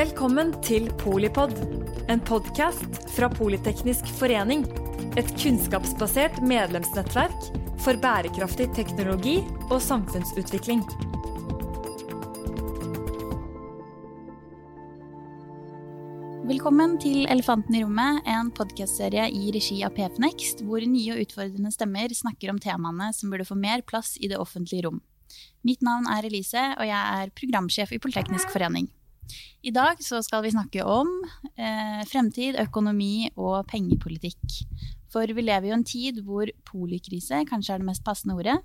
Velkommen til Polipod, en podkast fra Politeknisk forening. Et kunnskapsbasert medlemsnettverk for bærekraftig teknologi og samfunnsutvikling. Velkommen til Elefanten i rommet, en podkastserie i regi av PFNext, hvor nye og utfordrende stemmer snakker om temaene som burde få mer plass i det offentlige rom. Mitt navn er Elise, og jeg er programsjef i Politeknisk forening. I dag skal vi snakke om eh, fremtid, økonomi og pengepolitikk. For vi lever jo en tid hvor polikrise kanskje er det mest passende ordet.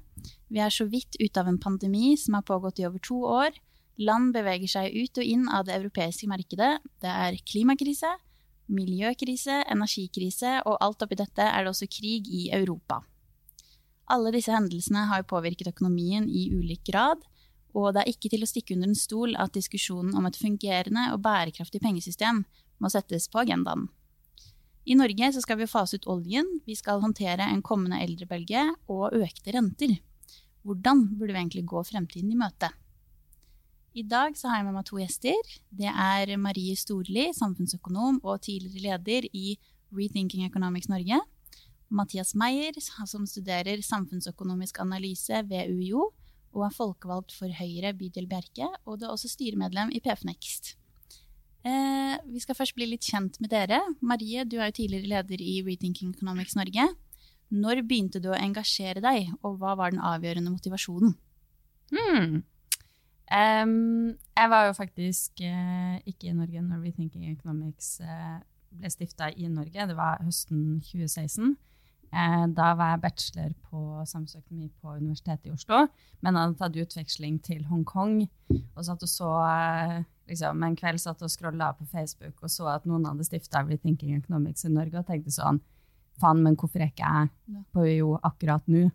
Vi er så vidt ute av en pandemi som har pågått i over to år. Land beveger seg ut og inn av det europeiske markedet. Det er klimakrise, miljøkrise, energikrise, og alt oppi dette er det også krig i Europa. Alle disse hendelsene har påvirket økonomien i ulik grad, og det er ikke til å stikke under en stol at diskusjonen om et fungerende og bærekraftig pengesystem må settes på agendaen. I Norge skal vi fase ut oljen, vi skal håndtere en kommende eldrebølge og økte renter. Hvordan burde vi egentlig gå fremtiden i møte? I dag har jeg med meg to gjester. Det er Marie Storli, samfunnsøkonom og tidligere leder i Rethinking Economics Norge. Mathias Meyer, som studerer samfunnsøkonomisk analyse ved UiO og er folkevalgt for Høyre bydel Bjerke. Og du er også styremedlem i PF Next. Eh, vi skal først bli litt kjent med dere. Marie, du er jo tidligere leder i Rethinking Economics Norge. Når begynte du å engasjere deg, og hva var den avgjørende motivasjonen? Hmm. Um, jeg var jo faktisk uh, ikke i Norge når Rethinking Economics uh, ble stifta i Norge. Det var høsten 2016. Uh, da var jeg bachelor på samfunnsøkonomi på Universitetet i Oslo, men hadde tatt utveksling til Hongkong. Og satt og så liksom, En kveld satt og scrolla på Facebook og så at noen hadde stifta Rethinking Economics i Norge, og tenkte sånn Faen, men hvorfor er ikke jeg på UiO akkurat nå?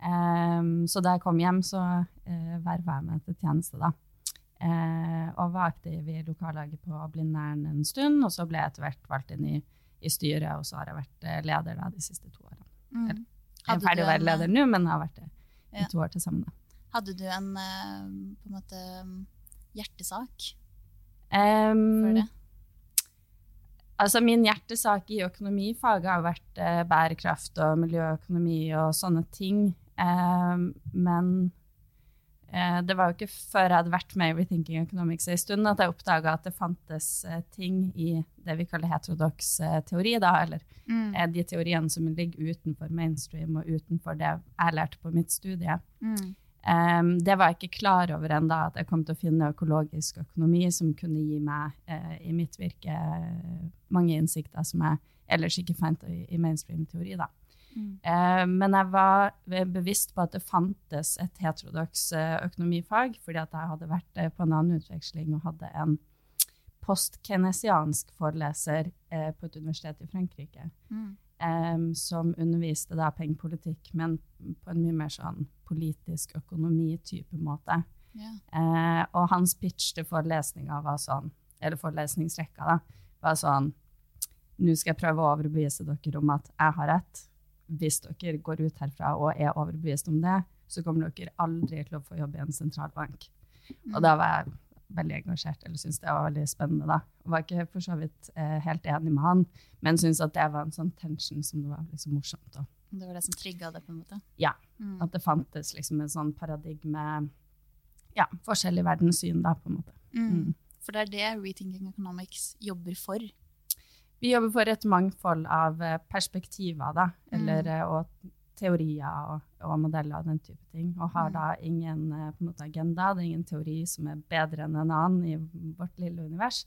Um, så da jeg kom hjem, så uh, verva jeg meg til tjeneste, da. Uh, og var aktiv i lokallaget på Blindern en stund, og så ble jeg etter hvert valgt inn i, i, styret, og så har jeg vært uh, leder da, de siste to årene. Mm. Jeg er ferdig å være leder nå, men jeg har vært det i ja. to år til sammen. Da. Hadde du en på en måte hjertesak um, for det? Altså Min hjertesak i økonomifaget har vært eh, bærekraft og miljøøkonomi og sånne ting. Eh, men eh, det var jo ikke før jeg hadde vært med i Rethinking Economics en stund, at jeg oppdaga at det fantes eh, ting i det vi kaller heterodox eh, teori, da, eller mm. Eh, de teoriene som ligger utenfor mainstream og utenfor det jeg lærte på mitt studie. Mm. Um, det var jeg ikke klar over ennå, at jeg kom til å finne økologisk økonomi som kunne gi meg uh, i mitt virke mange innsikter som jeg ellers ikke fant i, i mainstream teori. da. Mm. Uh, men jeg var bevisst på at det fantes et heterodoks uh, økonomifag, fordi at jeg hadde vært på en annen utveksling og hadde en postkenesiansk foreleser på et universitet i Frankrike. Mm um, som underviste da pengepolitikk, men på en mye mer sånn politisk økonomi-type måte. Yeah. Uh, og hans pitch til forelesninga var sånn, eller forelesningsrekka, da, var sånn Nå skal jeg prøve å overbevise dere om at jeg har rett. Hvis dere går ut herfra og er overbevist om det, så kommer dere aldri til å få jobb i en sentralbank. Og da var jeg veldig engasjert, eller syntes det var veldig spennende. da. Og var ikke for så vidt eh, helt enig med han, men syntes at det var en sånn tension som det var liksom morsomt. Og. Det var det som trigga det? på en måte? Ja. Mm. At det fantes liksom en sånn paradigme Ja, forskjellig verdenssyn, da, på en måte. Mm. Mm. For det er det Rethinking Economics jobber for? Vi jobber for et mangfold av eh, perspektiver, da, eller, mm. og teorier og, og, modeller og den type ting. Og har mm. da ingen eh, måte, agenda. Det er ingen teori som er bedre enn en annen i vårt lille univers.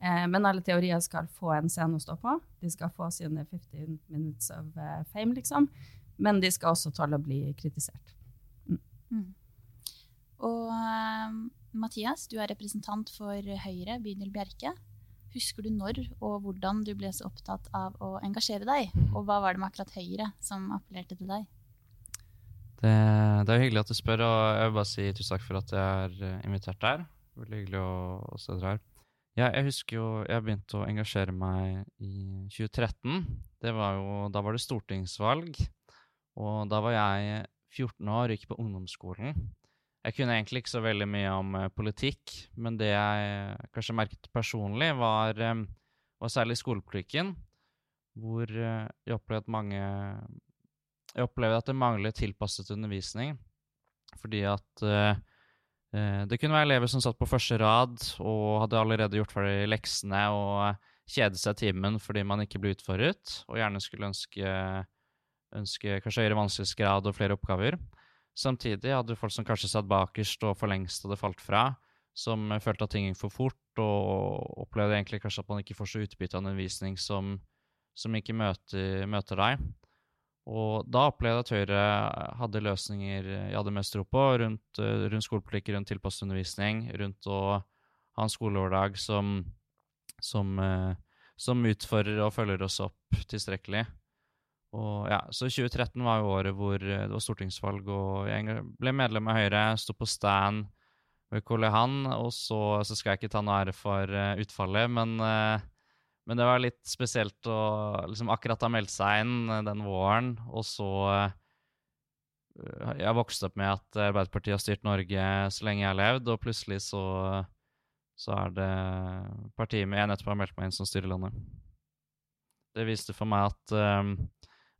Eh, men alle teorier skal få en scene å stå på. De skal få sine 50 minutes of fame, liksom. Men de skal også tåle å bli kritisert. Mm. Mm. Og uh, Mathias, du er representant for Høyre, bydel Bjerke. Husker du når og hvordan du ble så opptatt av å engasjere deg? Og hva var det med akkurat Høyre som appellerte til deg? Det, det er hyggelig at du spør, og jeg vil bare si tusen takk for at jeg er eh, invitert her. Veldig hyggelig å, å se dere her. Ja, jeg husker jo jeg begynte å engasjere meg i 2013. Det var jo, da var det stortingsvalg, og da var jeg 14 år og gikk på ungdomsskolen. Jeg kunne egentlig ikke så veldig mye om uh, politikk, men det jeg kanskje merket personlig, var, var særlig skolepolitikken, hvor jeg opplevde at mange Jeg opplevde at det manglet tilpasset undervisning, fordi at det kunne være elever som satt på første rad og hadde allerede gjort ferdig leksene og kjede seg timen fordi man ikke ble utfordret, og gjerne skulle ønske, ønske kanskje høyere vanskelighetsgrad og flere oppgaver. Samtidig hadde du folk som kanskje satt bakerst og for lengst hadde falt fra, som følte at ting gikk for fort, og opplevde egentlig kanskje at man ikke får så utbytte av en undervisning som, som ikke møter, møter, deg. Og da opplevde jeg at Høyre hadde løsninger jeg hadde mest tro på, rundt, rundt skolepolitikk, rundt tilpasset undervisning, rundt å ha en skolehverdag som, som, som utfordrer og følger oss opp tilstrekkelig. Og ja, Så 2013 var jo året hvor eh, det var stortingsvalg, og jeg ble medlem av Høyre, sto på stand ved Karl Johan, og så, så, skal jeg ikke ta noe ære for uh, utfallet, men, uh, men, det var litt spesielt å liksom akkurat ha meldt seg inn den våren, og så Jeg vokste opp med at Arbeiderpartiet har styrt Norge så lenge jeg har levd, og plutselig så, så er det partiet med jeg nettopp har meldt meg inn, som styrer landet. Det viste for meg at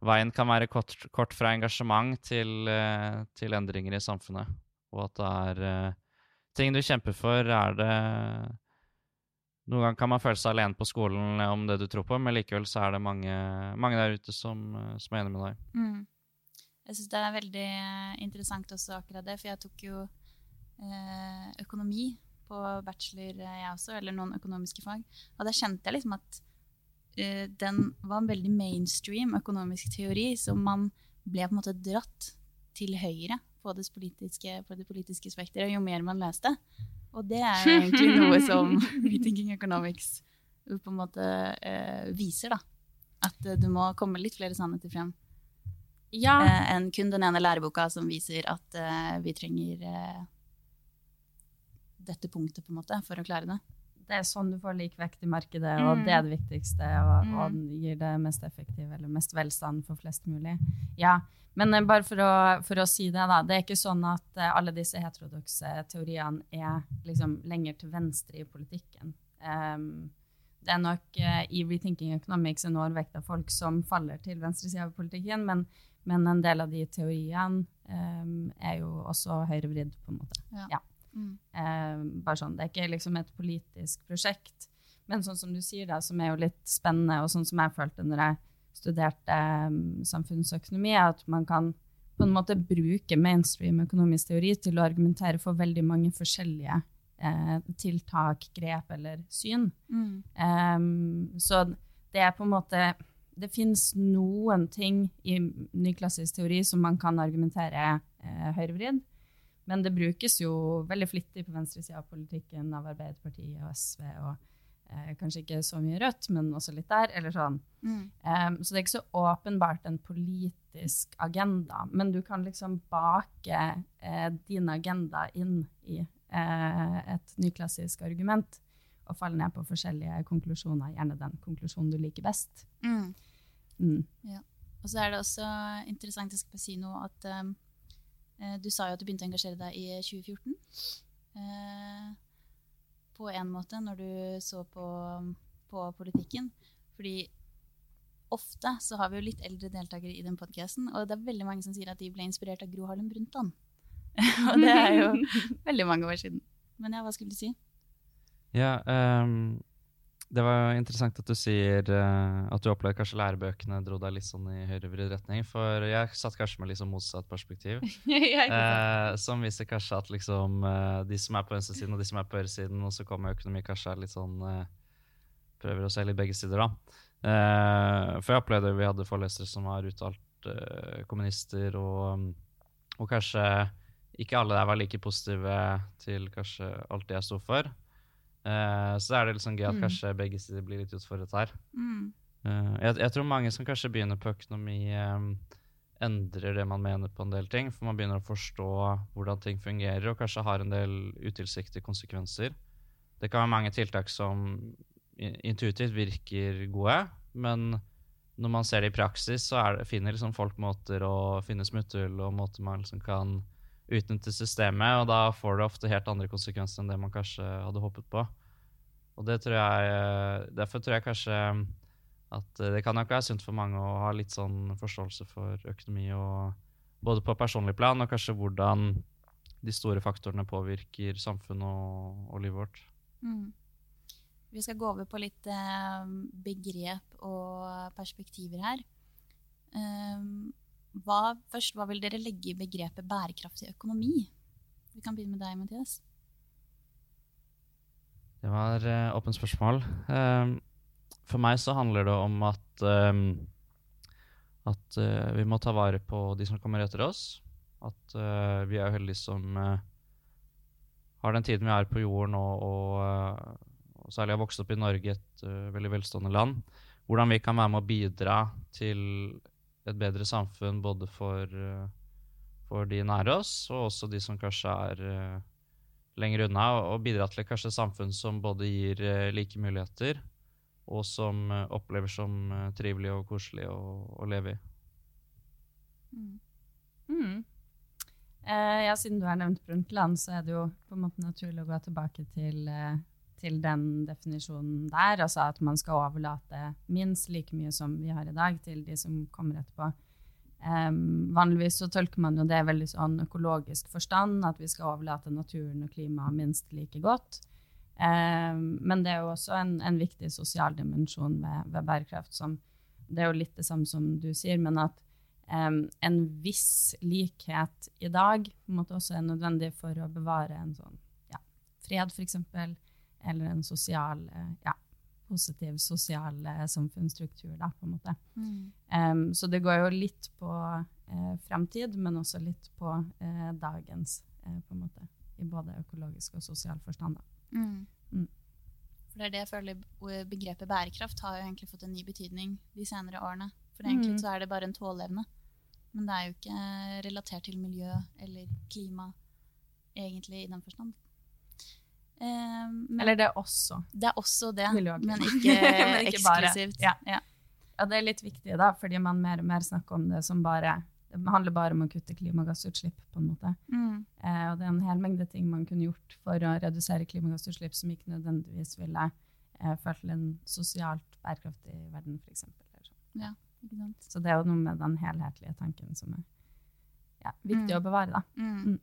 veien kan være kort, kort fra engasjement til, uh, til, endringer i samfunnet. Og at det er uh, ting du kjemper for, er det Noen ganger kan man føle seg alene på skolen om det du tror på, men likevel så er det mange, mange der ute som, eh, som, er enig med deg. Mm. Jeg syns det er veldig interessant også akkurat det, for jeg tok jo eh, økonomi på bachelor, jeg også, eller noen økonomiske fag. Og da kjente jeg liksom at Eh, den var en veldig mainstream økonomisk teori som man ble på en måte dratt til høyre på det politiske, politiske spekteret jo mer man leste. Og det er jo egentlig noe som Rethinking Economics på en måte eh, viser, da. At eh, du må komme litt flere sannheter frem. Ja. Eh, enn kun den ene læreboka som viser at eh, vi trenger eh, dette punktet, på en måte, for å klare det det er sånn du får lik vekt i markedet, og det er det viktigste. Og, mm. og gir det mest effektive, eller mest velstand for flest mulig. Ja, Men uh, bare for å, for å, si det, da. Det er ikke sånn at uh, alle disse heterodokse teoriene er liksom lenger til venstre i politikken. Um, det er nok uh, i Rethinking Economics en overvekt av folk som faller til venstresida av politikken, men, men, en del av de teoriene um, er jo også høyrevridd, på en måte. Ja. ja. Mm. Eh, bare sånn, Det er ikke liksom et politisk prosjekt. Men sånn som du sier, da, som er jo litt spennende, og sånn som jeg følte når jeg studerte um, samfunnsøkonomi, er at man kan på en måte bruke mainstream økonomisk teori til å argumentere for veldig mange forskjellige eh, tiltak, grep eller syn. Mm. Um, så det er på en måte Det fins noen ting i nyklassisk teori som man kan argumentere eh, høyrevridd, men det brukes jo veldig flittig på venstresida av politikken av Arbeiderpartiet og SV. og eh, Kanskje ikke så mye Rødt, men også litt der. eller sånn. Mm. Um, så det er ikke så åpenbart en politisk agenda. Men du kan liksom bake eh, din agenda inn i eh, et nyklassisk argument og falle ned på forskjellige konklusjoner. Gjerne den konklusjonen du liker best. Mm. Mm. Ja. Og så er det også interessant jeg skal si noe, at um, du sa jo at du begynte å engasjere deg i 2014. Eh, på en måte, når du så på, på politikken. Fordi ofte så har vi jo litt eldre deltakere i den podkasten, og det er veldig mange som sier at de ble inspirert av Gro Harlem Brundtland. og det er jo veldig mange år siden. Men ja, hva skulle du si? Ja, um, det var interessant at du sier uh, at du opplevde kanskje lærebøkene dro deg litt sånn i høyrevridd retning. For jeg satt kanskje med liksom motsatt perspektiv. uh, som viser kanskje at liksom uh, de som er på venstresiden og de som er på høyresiden, og så kommer økonomi kanskje er litt sånn Prøver å se litt begge sider, da. for jeg opplevde vi hadde forelesere som var uttalt kommunister, og, og kanskje ikke alle der var like positive til kanskje alt det jeg sto for. Uh, så er det liksom gøy at mm. kanskje begge sider blir litt utfordret her. Mm. Uh, jeg, jeg, tror mange som kanskje begynner på økonomi, um, endrer det man mener på en del ting. For man begynner å forstå hvordan ting fungerer, og kanskje har en del utilsiktede konsekvenser. Det kan være mange tiltak som intuitivt virker gode, men når man ser det i praksis, så det, finner liksom folk måter å finne smutthull og måter man liksom kan utnytte systemet, og da får det ofte helt andre konsekvenser enn det man kanskje hadde håpet på. Og det tror jeg, Derfor tror jeg kanskje at det kan nok være sunt for mange å ha litt sånn forståelse for økonomi, og både på personlig plan og kanskje hvordan de store faktorene påvirker samfunnet og, og livet vårt. Mm. Vi skal gå over på litt eh, begrep og perspektiver her. Um, hva, først, hva vil dere legge i begrepet bærekraftig økonomi? Vi kan begynne med deg, Mathias. Det var uh, åpent spørsmål. Um, for meg så handler det om at um, at uh, vi må ta vare på de som kommer etter oss. At uh, vi er heldige som har den tiden vi er på jorden, og, og, og særlig har vokst opp i Norge, et veldig velstående land. Hvordan vi kan være med å bidra til et bedre samfunn både for, for de nære oss, og også de som kanskje er lenger unna, og bidra til kanskje et samfunn som både gir uh, like muligheter, og som opplever som trivelig og koselig å, å leve i. Mm. Mm. ja, siden du har nevnt Brundtland, så er det jo på en måte naturlig å gå tilbake til, til den definisjonen der. Altså at man skal overlate minst like mye som vi har i dag, til de som kommer etterpå. Um, vanligvis så tolker man jo det veldig sånn økologisk forstand, at vi skal overlate naturen og klimaet minst like godt. Um, men det er jo også en, en viktig sosial dimensjon ved, ved, bærekraft. som Det er jo litt det samme som du sier, men at um, en viss likhet i dag på en måte også er nødvendig for å bevare en sånn ja, fred, f.eks., eller en sosial uh, ja, positiv sosial eh, samfunnsstruktur, da, på en måte. Mm. Um, så det går jo litt på eh, fremtid, men også litt på eh, dagens, eh, på en måte. I både økologisk og sosial forstand. Mm. Mm. For det er det jeg føler Begrepet bærekraft har jo egentlig fått en ny betydning de senere årene. For egentlig mm. så er det bare en tåleevne. Men det er jo ikke relatert til miljø eller klima, egentlig, i den forstand. Um, Eller det er også. Det er også det, men ikke, men ikke eksklusivt. Ja. Ja. ja. det er litt viktig, da, fordi man mer og mer snakker om det som bare Det handler bare om å kutte klimagassutslipp, på en måte. Mm. Eh, og det er en hel mengde ting man kunne gjort for å redusere klimagassutslipp som ikke nødvendigvis ville eh, ført til en sosialt bærekraftig verden, f.eks. Sånn. Ja, Så det er jo noe med den helhetlige tanken som er ja, viktig mm. å bevare, da. Mm.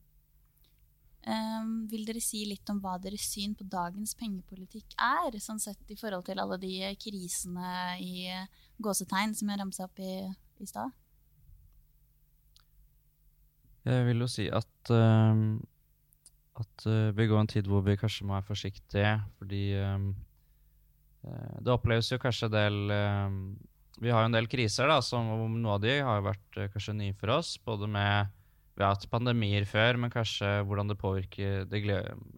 Um, vil dere si litt om hva deres syn på dagens pengepolitikk er, sånn sett i forhold til alle de krisene i gåsetegn som jeg ramsa opp i, i stad? Jeg vil jo si at, uh, at uh, vi går en tid hvor vi kanskje må være forsiktige, fordi um, det oppleves jo kanskje en del Vi har jo en del kriser, da, som noe av de har vært kanskje nye for oss, både med vi har hatt pandemier før, men kanskje hvordan det påvirker det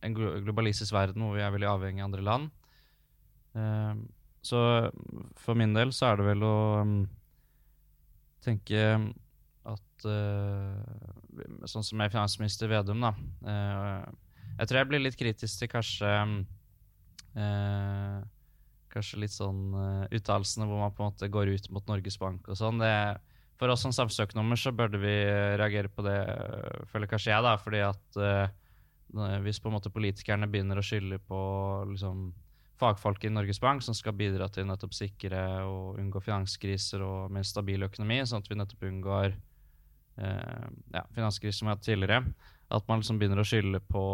en globalistisk verden hvor vi er veldig avhengig av andre land. Uh, så for min del så er det vel å um, tenke at uh, Sånn som jeg er finansminister Vedum, da. Uh, jeg tror jeg blir litt kritisk til kanskje Kanskje litt sånn uttalelsene hvor man på en måte går ut mot Norges Bank og sånn. Det er for oss som samfunnsøkonomer så burde vi eh, reagere på det, eh, føler kanskje jeg, da, fordi at uh, hvis på en måte politikerne begynner å skylde på liksom, fagfolk i Norges Bank som skal bidra til nettopp sikre og unngå finanskriser og mer stabil økonomi, sånn at vi nettopp unngår uh, ja, finanskriser som vi har hatt tidligere, at man liksom begynner å skylde på,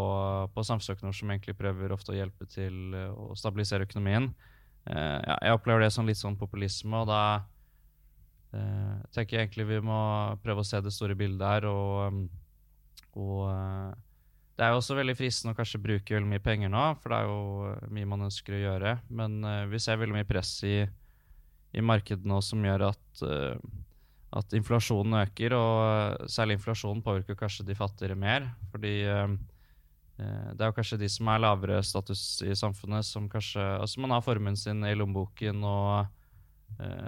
på samfunnsøkonomer som egentlig prøver ofte å hjelpe til å stabilisere økonomien. Uh, ja, jeg opplever det som litt sånn populisme, og da jeg tenker egentlig vi må prøve å se det store bildet her. Og, um, og eh, det er jo også veldig fristende å kanskje bruke veldig mye penger nå, for det er jo eh, mye man ønsker å gjøre. Men vi ser veldig mye press i, i markedet nå som gjør at, at inflasjonen øker. Og særlig inflasjonen påvirker kanskje de fattigere mer. Fordi det er jo kanskje de som er lavere status i samfunnet, som kanskje Altså man har formuen sin i lommeboken og Eh,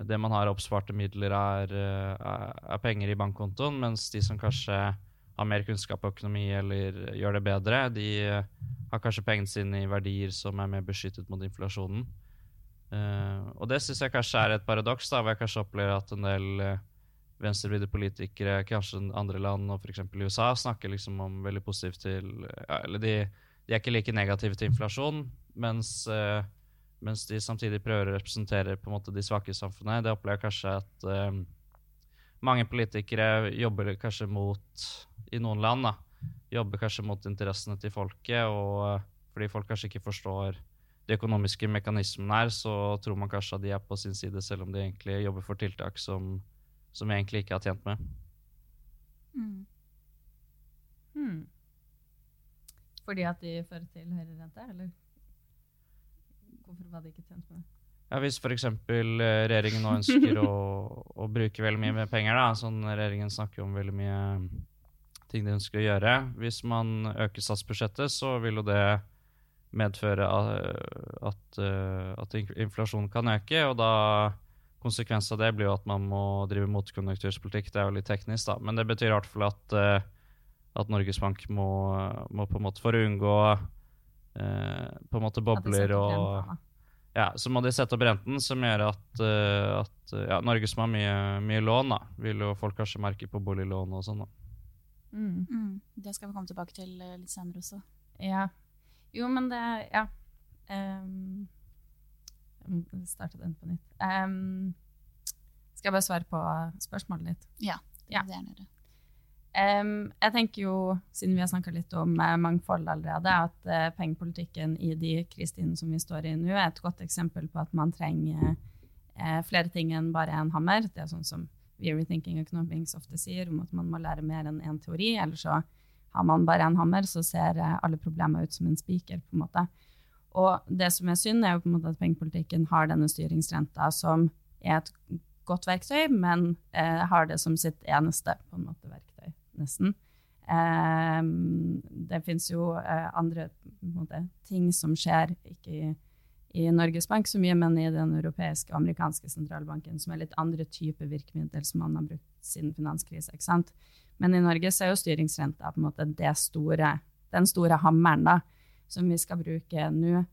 det man har oppsparte midler, er, eh, er, penger i bankkontoen, mens de som kanskje har mer kunnskap om økonomi eller gjør det bedre, de eh, har kanskje pengene sine i verdier som er mer beskyttet mot inflasjonen. Og det syns jeg kanskje er et paradoks, da, hvor jeg kanskje opplever at en del venstrevridde politikere, kanskje andre land og f.eks. USA, snakker liksom om veldig positivt til Eller de, de, er ikke like negative til inflasjon, mens, mens, de samtidig prøver å representere på en måte de svake i samfunnet. Det opplever jeg kanskje at uh, mange politikere jobber kanskje mot, i noen land, da, jobber kanskje mot interessene til folket, og uh, fordi folk kanskje ikke forstår de økonomiske mekanismene her, så tror man kanskje at de er på sin side, selv om de egentlig jobber for tiltak som som jeg egentlig ikke har tjent med. Mm. Hmm. Fordi at de fører til høyere rente, eller hvorfor var de ikke tjent med det? Ja, Hvis f.eks. Eh, regjeringen nå ønsker å, å, bruke veldig mye penger, da, sånn regjeringen snakker om veldig mye ting de ønsker å gjøre Hvis man øker statsbudsjettet, så vil jo det medføre at, at, at inflasjonen kan øke, og da Konsekvensen av det blir jo at man må drive motkonjunkturspolitikk. Det er jo litt teknisk, da. Men det betyr i hvert fall at, at Norges Bank må, må, på en måte for å unngå på en måte bobler og ja, Så må de sette opp renten, som gjør at, uh, at ja, Norge som har mye, mye, lån, da, vil jo folk kanskje merke på boliglån og sånn. da. Mm. Mm. Det skal vi komme tilbake til litt senere også. Ja. Jo, men det Ja. Um starte den på nytt. Um, skal jeg bare svare på spørsmålet ditt? Ja, det ja. gjerne gjøre. Um, jeg tenker jo, siden vi har snakka litt om uh, mangfold allerede, at uh, pengepolitikken i de krisetidene som vi står i nå, er et godt eksempel på at man trenger uh, flere ting enn bare en hammer. Det er sånn som We Rethinking Economics ofte sier, om at man må lære mer enn én teori. Eller så har man bare en hammer, så ser alle problemer ut som en spiker. på en måte. Og det som er synd, er jo på en måte at pengepolitikken har denne styringsrenta som er et godt verktøy, men eh, har det som sitt eneste på en måte verktøy, nesten. Eh, det fins jo eh, andre måte, ting som skjer, ikke i, i, Norges Bank så mye, men i den europeiske og amerikanske sentralbanken, som er litt andre typer virkemidler som man har brukt siden finanskrisa. Men i Norge så er jo styringsrenta på en måte store, den store hammeren. da, som vi skal bruke nå.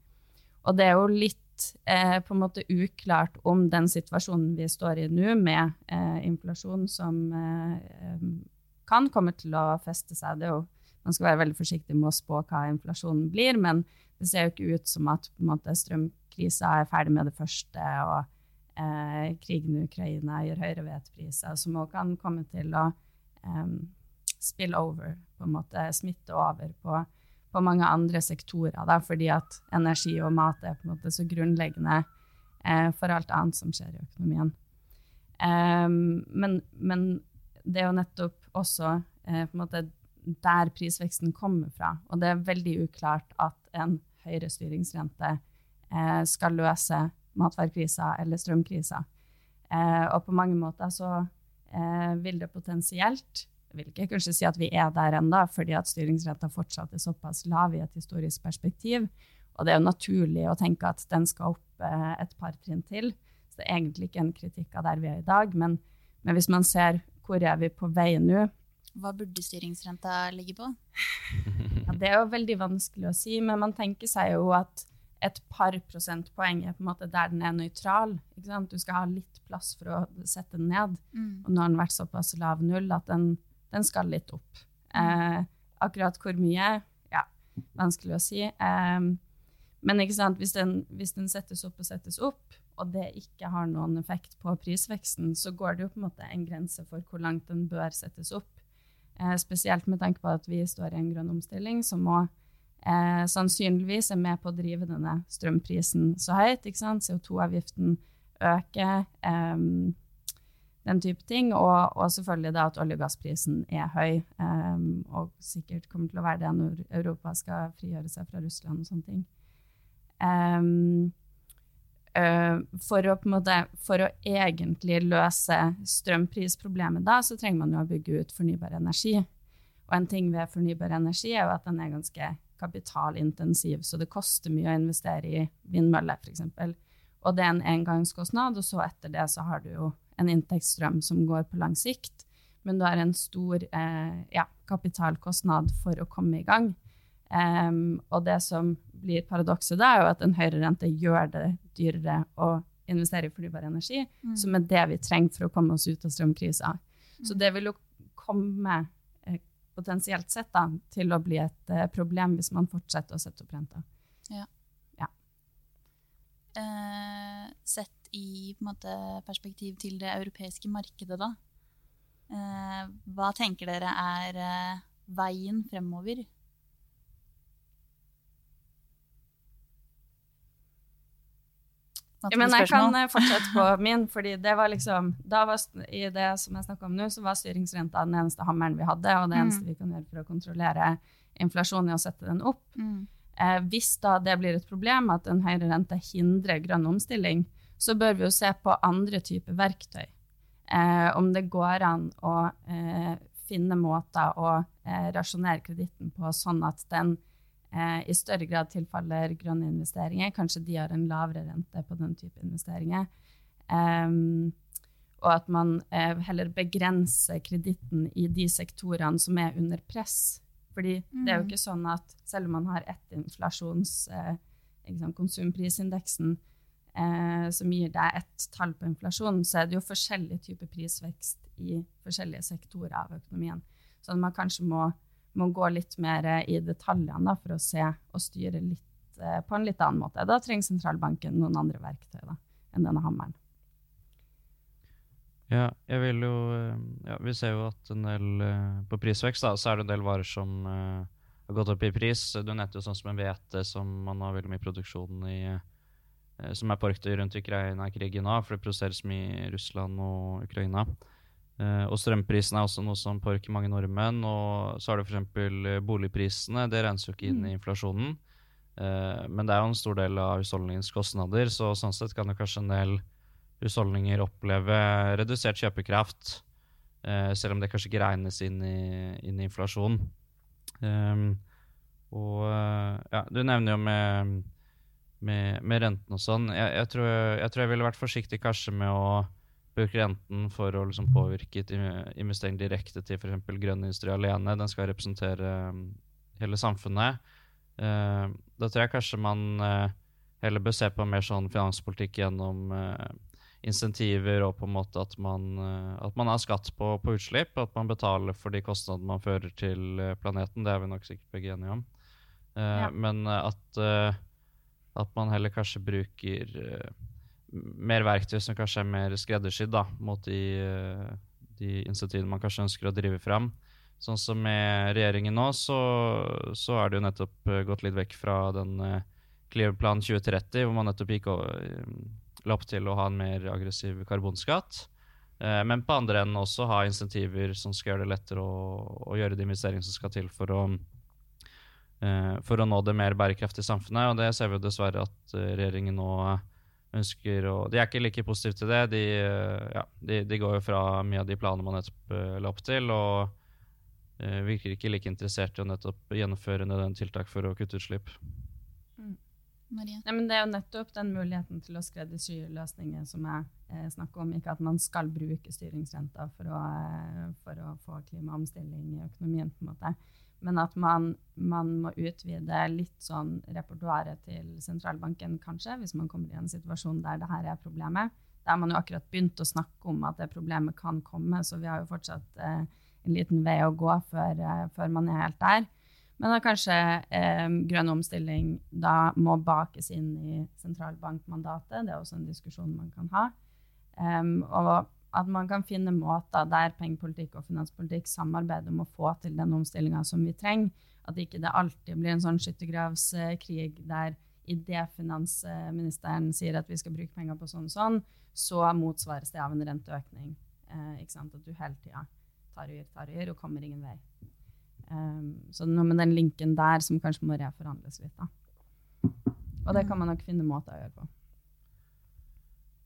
Og det er jo litt eh, på en måte uklart om den situasjonen vi står i nå, med eh, inflasjon som eh, kan komme til å feste seg. Jo, man skal være veldig forsiktig med å spå hva inflasjonen blir, men det ser jo ikke ut som at måte, strømkrisa er ferdig med det første, og eh, krigen i Ukraina gjør høyere hvetepriser, som også kan komme til å eh, spille over, på en måte smitte over på på mange andre sektorer, da, fordi at energi og mat er på en måte så grunnleggende eh, for alt annet som skjer i økonomien. Um, men, men, det er jo nettopp også eh, måte der prisveksten kommer fra. Og det er veldig uklart at en høyere styringsrente eh, skal løse matvarekrisa eller strømkrisa. Eh, og på mange måter så vil det potensielt jeg vil ikke kanskje si at vi er der ennå, fordi at styringsrenta fortsatt er såpass lav i et historisk perspektiv. Og det er jo naturlig å tenke at den skal opp et par trinn til. Så det er egentlig ikke en kritikk av der vi er i dag. Men, men hvis man ser hvor er vi på vei nå Hva burde styringsrenta ligge på? Ja, det er jo veldig vanskelig å si, men man tenker seg jo at et par prosentpoeng er på en måte der den er nøytral. Du skal ha litt plass for å sette den ned. Mm. Og nå har den vært såpass lav null at den den skal litt opp. Eh, akkurat hvor mye, ja, vanskelig å si. Eh, men hvis den, hvis, den, settes opp og settes opp, og det ikke har noen effekt på prisveksten, så går det jo på en måte en grense for hvor langt den bør settes opp. Eh, spesielt med tanke på at vi står i en grønn omstilling som må eh, sannsynligvis er med på å drive denne strømprisen så høyt. CO2-avgiften øker. Eh, den type ting. Og, og, selvfølgelig da at olje- og gassprisen er høy, um, og sikkert kommer til å være det når Europa skal frigjøre seg fra Russland og sånne ting. Um, for, å, måte, for å egentlig løse strømprisproblemet da, så trenger man jo å bygge ut fornybar energi. Og en ting ved fornybar energi er jo at den er ganske kapitalintensiv, så det koster mye å investere i vindmøller, f.eks. Og det er en engangskostnad, og så etter det så har du jo en inntektsstrøm som går på lang sikt, men du har en stor eh, ja, kapitalkostnad for å komme i gang. Um, og det som blir paradokset da, er jo at en høyere rente gjør det dyrere å investere i fornybar energi, mm. som er det vi trenger for å komme oss ut av strømkrisa. Så det vil jo komme eh, potensielt sett da, til å bli et eh, problem hvis man fortsetter å sette opp renta. Eh, sett i måte, perspektiv til det europeiske markedet, da. Eh, hva tenker dere er eh, veien fremover? Men jeg kan eh, fortsette på min, fordi det var liksom var, I det som jeg snakka om nå, så var styringsrenta den eneste hammeren vi hadde, og det eneste Mm. vi kan gjøre for å kontrollere inflasjonen, er å sette den opp. Mm. Eh, hvis da det blir et problem at en høyere rente hindrer grønn omstilling, så bør vi jo se på andre typer verktøy. Eh, om det går an å eh, finne måter å eh, rasjonere kreditten på sånn at den eh, i større grad tilfaller grønne investeringer. Kanskje de har en lavere rente på den type investeringer. Um, og at man eh, heller begrenser kreditten i de sektorene som er under press. Fordi det er jo Mm. ikke sånn at selv om man har ett inflasjons... Eh, liksom konsumprisindeksen eh, som gir deg ett tall på inflasjonen, så er det jo forskjellig type prisvekst i forskjellige sektorer av økonomien. Så man kanskje må, må gå litt mer eh, i detaljene da, for å se og styre litt eh, på en litt annen måte. Da trenger sentralbanken noen andre verktøy da, enn denne hammeren. Ja, jeg vil jo eh, Ja, vi ser jo at en del eh, På prisvekst, da, så er det en del varer som uh, har gått opp i pris. Du nevnte jo sånn som en hvete, som man har veldig mye produksjon i uh, Som er porket rundt Ukraina-krigen nå, for det produseres mye i Russland og Ukraina. Eh, og strømprisen er også noe som påvirker mange nordmenn. Og så har du f.eks. boligprisene. Det regnes jo ikke inn i inflasjonen. Uh, men det er jo en stor del av husholdningens kostnader, så sånn sett kan jo kanskje en del husholdninger oppleve redusert kjøpekraft, Uh, selv om det kanskje ikke regnes inn i, inn i inflasjon. Um, og eh, ja, du nevner jo med, med, med renten og sånn. Jeg, jeg, tror, jeg tror jeg ville vært forsiktig kanskje med å bruke renten for å liksom påvirke investering direkte til f.eks. grønn industri alene. Den skal representere um, hele samfunnet. Eh, da tror jeg kanskje man eh, heller bør se på mer sånn finanspolitikk gjennom eh, insentiver og på en måte at man, eh, at man har skatt på, på utslipp, at man betaler for de kostnadene man fører til planeten. Det er vi nok sikkert begge enige om. Ja. Men at, at man heller kanskje bruker mer verktøy som kanskje er mer skreddersydd da, mot de, eh, de initiativene man kanskje ønsker å drive fram. Sånn som med regjeringen nå, så, så er det jo nettopp eh, gått litt vekk fra den eh, Klimaplanen 2030, hvor man nettopp gikk og, la opp til å ha en mer aggressiv karbonskatt. Men på andre enden også ha insentiver som skal gjøre det lettere å, å gjøre de investeringene som skal til for å, for å nå det mer bærekraftige samfunnet. Og det ser vi jo dessverre at regjeringen nå ønsker å De er ikke like positive til det. De, eh, ja, de, de går jo fra mye av de planene man nettopp eh, la opp til, og eh, virker ikke like interessert i å nettopp gjennomføre nødvendige tiltak for å kutte utslipp. Marie? Nei, men det er jo nettopp den muligheten til å skreddersy løsninger som jeg eh, snakker om. Ikke at man skal bruke styringsrenta for å, eh, for å få klimaomstilling i økonomien, på en måte. Men at man, man må utvide litt sånn repertoaret til sentralbanken, kanskje, hvis man kommer i en situasjon der det her er problemet. Der man jo akkurat begynt å snakke om at det problemet kan komme, så vi har jo fortsatt eh, en liten vei å gå før, eh, før man er helt der. Men at kanskje eh, grønn omstilling da må bakes inn i sentralbankmandatet. Det er også en diskusjon man kan ha. Um, og at man kan finne måter der pengepolitikk og finanspolitikk samarbeider om å få til den omstillinga som vi trenger. At ikke det alltid blir en sånn skyttergravskrig der idet finansministeren sier at vi skal bruke penger på sånn og sånn, så motsvares det av en renteøkning. Eh? At du hele tida tar og gir, tar og gir, og kommer ingen vei. Um, så noe med den linken der som kanskje må reforhandles litt. da. Og det kan man nok finne måter å gjøre på.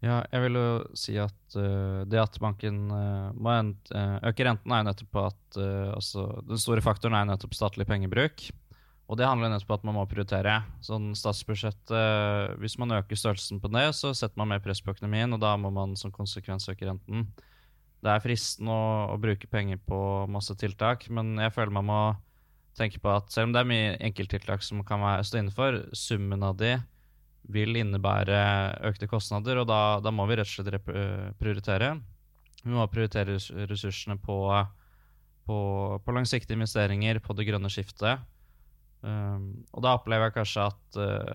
Ja, jeg vil jo si at uh, det at banken uh, må en, eh, øke renten, er jo nettopp på at eh, altså, Den store faktoren er nettopp statlig pengebruk. Og det handler nettopp om at man må prioritere. Sånn statsbudsjettet, eh, Hvis man øker størrelsen på det, så setter man mer press på økonomien, og da må man som konsekvens øke renten. Det er fristende å, å bruke penger på masse tiltak, men jeg føler man må tenke på at selv om det er mye enkelttiltak som kan stå innenfor, summen av de vil innebære økte kostnader, og da, da må vi rett og slett prioritere. vi må prioritere ressursene på, på, på langsiktige investeringer, på det grønne skiftet. Um, og da opplever jeg kanskje at uh,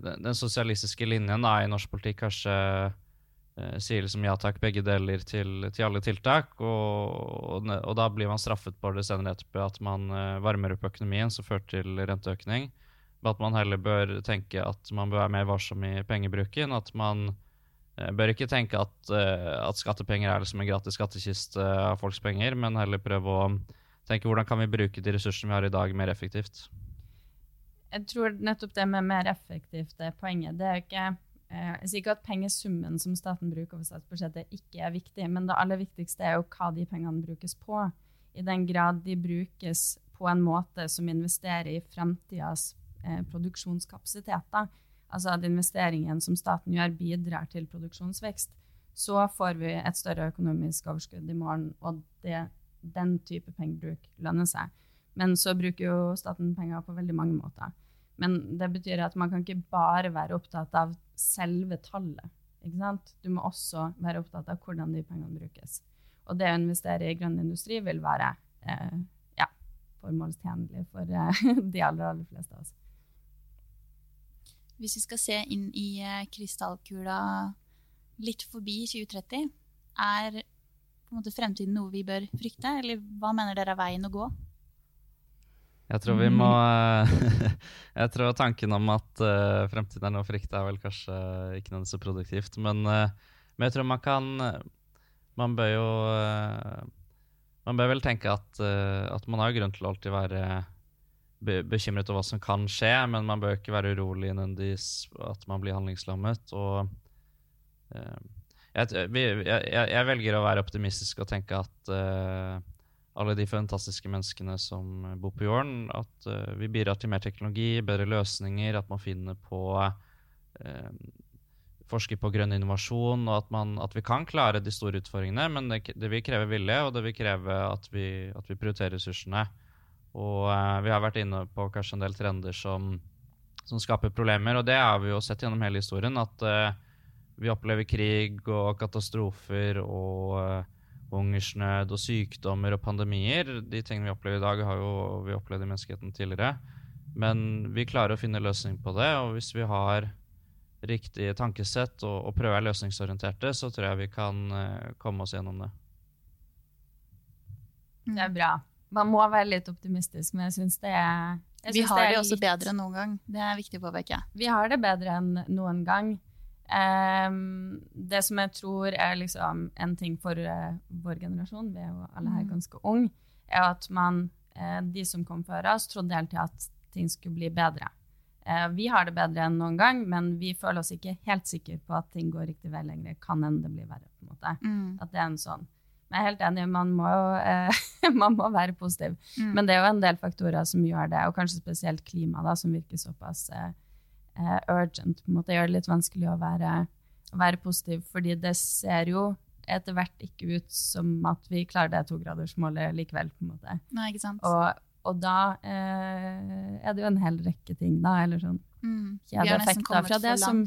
den, den, sosialistiske linjen da, i norsk politikk kanskje uh, sier liksom ja takk, begge deler til, til alle tiltak. Og, og, og, da blir man straffet på det senere etterpå at man uh, varmer opp økonomien, som fører til renteøkning. At man heller bør tenke at man bør være mer varsom i pengebruken. At man Eh, bør ikke tenke at, uh, at skattepenger er liksom en gratis skattkiste av folks penger, men heller prøve å tenke hvordan kan vi bruke de ressursene vi har i dag, mer effektivt. Jeg tror nettopp det med mer effektivt er poenget. Det er ikke, eh, jeg sier ikke at pengesummen som staten bruker over statsbudsjettet, ikke er viktig, men det aller viktigste er jo hva de pengene brukes på. I den grad de brukes på en måte som investerer i fremtidas eh, produksjonskapasiteter, altså at investeringen som staten gjør, bidrar til produksjonsvekst, så får vi et større økonomisk overskudd i morgen, og det, den type pengebruk lønner seg. Men så bruker jo staten penger på veldig mange måter. Men det betyr at man kan ikke bare være opptatt av selve tallet. Du må også være opptatt av hvordan de pengene brukes. Og det å investere i grønn industri vil være eh, ja, formålstjenlig for eh, de aller, aller fleste av oss. Hvis vi skal se inn i eh, krystallkula litt forbi 2030, er på en måte fremtiden noe vi bør frykte, eller hva mener dere er veien å gå? Jeg tror vi må mm. Jeg tror tanken om at uh, fremtiden er noe å frykte, er vel kanskje ikke noe så produktivt. Men, uh, men, jeg tror man kan Man bør jo uh, Man bør vel tenke at, at man har grunn til å alltid være bekymret over hva som kan skje, men man bør ikke være urolig nødvendigvis at man blir handlingslammet. Og uh, jeg, jeg, jeg, velger å være optimistisk og tenke at uh, alle de fantastiske menneskene som bor på jorden, at uh, vi bidrar til mer teknologi, bedre løsninger, at man finner på forsker på grønn innovasjon, og at, man, at, vi kan klare de store utfordringene. Men det, det vil kreve vilje, og det vil kreve at vi, at vi prioriterer ressursene. Og uh, vi har vært inne på kanskje en del trender som, som, skaper problemer. Og det har vi jo sett gjennom hele historien, at uh, vi opplever krig og katastrofer og uh, hungersnød og sykdommer og pandemier. De tingene vi opplever i dag, har jo vi opplevd i menneskeheten tidligere. Men vi klarer å finne løsning på det, og hvis vi har riktig tankesett og, og prøver løsningsorienterte, så tror jeg vi kan komme oss gjennom det. Det er bra man må være litt optimistisk, men jeg syns det er Vi har det, det også litt... bedre enn noen gang. Det er viktig å påpeke. Vi har det bedre enn noen gang. Um, det som jeg tror er liksom en ting for uh, vår generasjon, vi er jo alle her mm. ganske unge, er at man, uh, de som kom før oss, trodde hele tida at ting skulle bli bedre. Uh, vi har det bedre enn noen gang, men vi føler oss ikke helt sikre på at ting går riktig vei lenger. Kan hende det blir verre. på en måte. Mm. At det er en sånn jeg er helt enig, man må eh, man må være positiv. Mm. Men det er jo en del faktorer som gjør det, og kanskje spesielt klima, da, som virker såpass eh, eh, urgent. på en måte Gjør det litt vanskelig å være, å være, positiv, fordi det ser jo etter hvert ikke ut som at vi klarer det togradersmålet likevel. på en måte. Nei, ikke sant? Og, og da eh, er det jo en hel rekke ting, da, eller sånn mm. Vi har nesten kommet for langt. Som,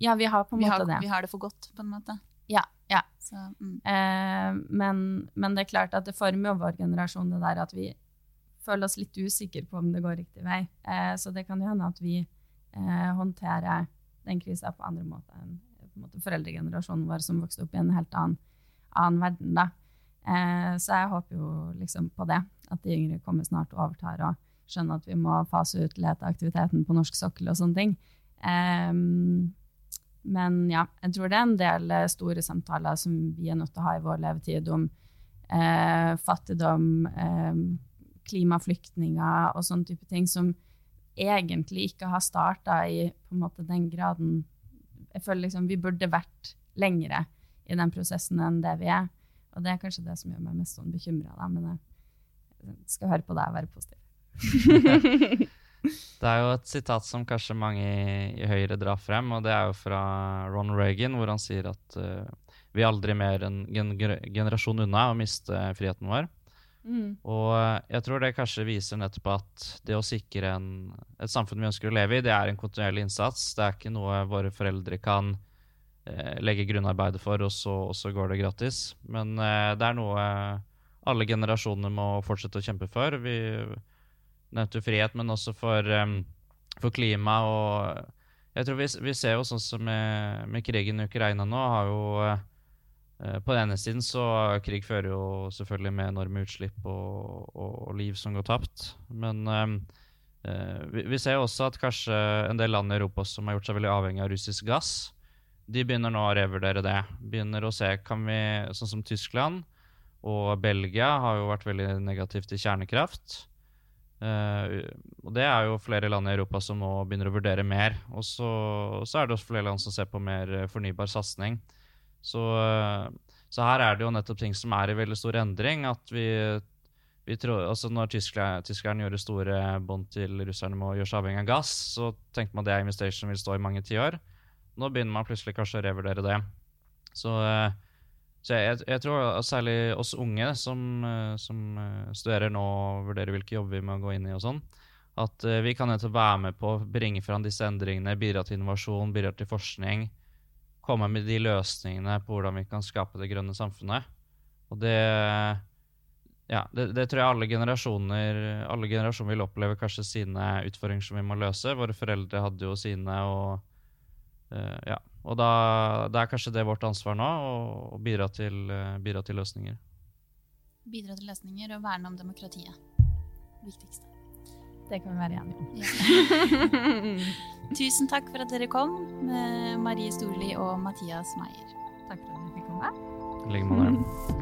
ja, vi har på en vi måte har, det. Vi har det for godt, på en måte. Ja. ja. Så, mm. eh, men, men, det er klart at det former jo vår generasjon, det der at vi føler oss litt usikre på om det går riktig vei. Eh, så det kan jo hende at vi eh, håndterer den krisa på andre måter enn på måte, foreldregenerasjonen vår, som vokste opp i en helt annen, annen verden. da. Eh, så jeg håper jo liksom på det, at de yngre kommer snart og overtar og skjønner at vi må fase ut leteaktiviteten på norsk sokkel og sånne ting. Um, men ja, jeg tror det er en del eh, store samtaler som vi er nødt til å ha i vår levetid om eh, fattigdom, eh, klimaflyktninger og sånne type ting, som egentlig ikke har starta i på en måte den graden Jeg føler liksom vi burde vært lengre i den prosessen enn det vi er. Og det er kanskje det som gjør meg mest sånn bekymra, men jeg skal høre på deg og være positiv. Det er jo et sitat som kanskje mange i, Høyre drar frem, og det er jo fra Ron Reagan, hvor han sier at uh, vi er aldri mer en generasjon unna å miste friheten vår. Mm. Og uh, jeg tror det kanskje viser nettopp at det å sikre en, et samfunn vi ønsker å leve i, det er en kontinuerlig innsats. Det er ikke noe våre foreldre kan eh, legge grunnarbeidet for, og så, og så går det gratis. Men eh, det er noe alle generasjoner må fortsette å kjempe for. Vi nevnte frihet, men også for, um, for klima og jeg tror vi, vi, ser jo sånn som med, med, krigen i Ukraina nå, har jo uh, På den ene siden så krig fører jo selvfølgelig med enorme utslipp og, og, og liv som går tapt. Men uh, vi, vi, ser jo også at kanskje en del land i Europa som har gjort seg veldig avhengig av russisk gass, de begynner nå å revurdere det. Begynner å se, kan vi, sånn som Tyskland og Belgia har jo vært veldig negativt til kjernekraft. Uh, og det er jo flere land i Europa som nå begynner å vurdere mer. Og så, så er det også flere land som ser på mer uh, fornybar satsing. Så, uh, så, her er det jo nettopp ting som er i veldig stor endring. At vi, vi tror, altså Når tyskerne, tyskerne gjorde store bånd til russerne med å gjøre seg avhengig av gass, så tenkte man at det er vil stå i mange tiår. Nå begynner man plutselig kanskje å revurdere det. Så uh, så jeg, jeg, tror særlig oss unge som, eh, som, eh, studerer nå og vurderer hvilke jobber vi må gå inn i, og sånn, at uh, vi kan være med på å bringe fram disse endringene, bidra til innovasjon, bidra til forskning. Komme med de løsningene på hvordan vi kan skape det grønne samfunnet. Og det ja, det, det, tror jeg alle generasjoner, alle generasjoner vil oppleve kanskje sine utfordringer som vi må løse. Våre foreldre hadde jo sine, og ja, og da, da, er kanskje det vårt ansvar nå å, bidra, til, eh, bidra, til, løsninger. Bidra til løsninger og verne om demokratiet. Det Viktigste. Det kan vi være enige om. Ja. Tusen takk for at dere kom, Marie Storli og Mathias Meier. Takk for at dere fikk komme. I like måte.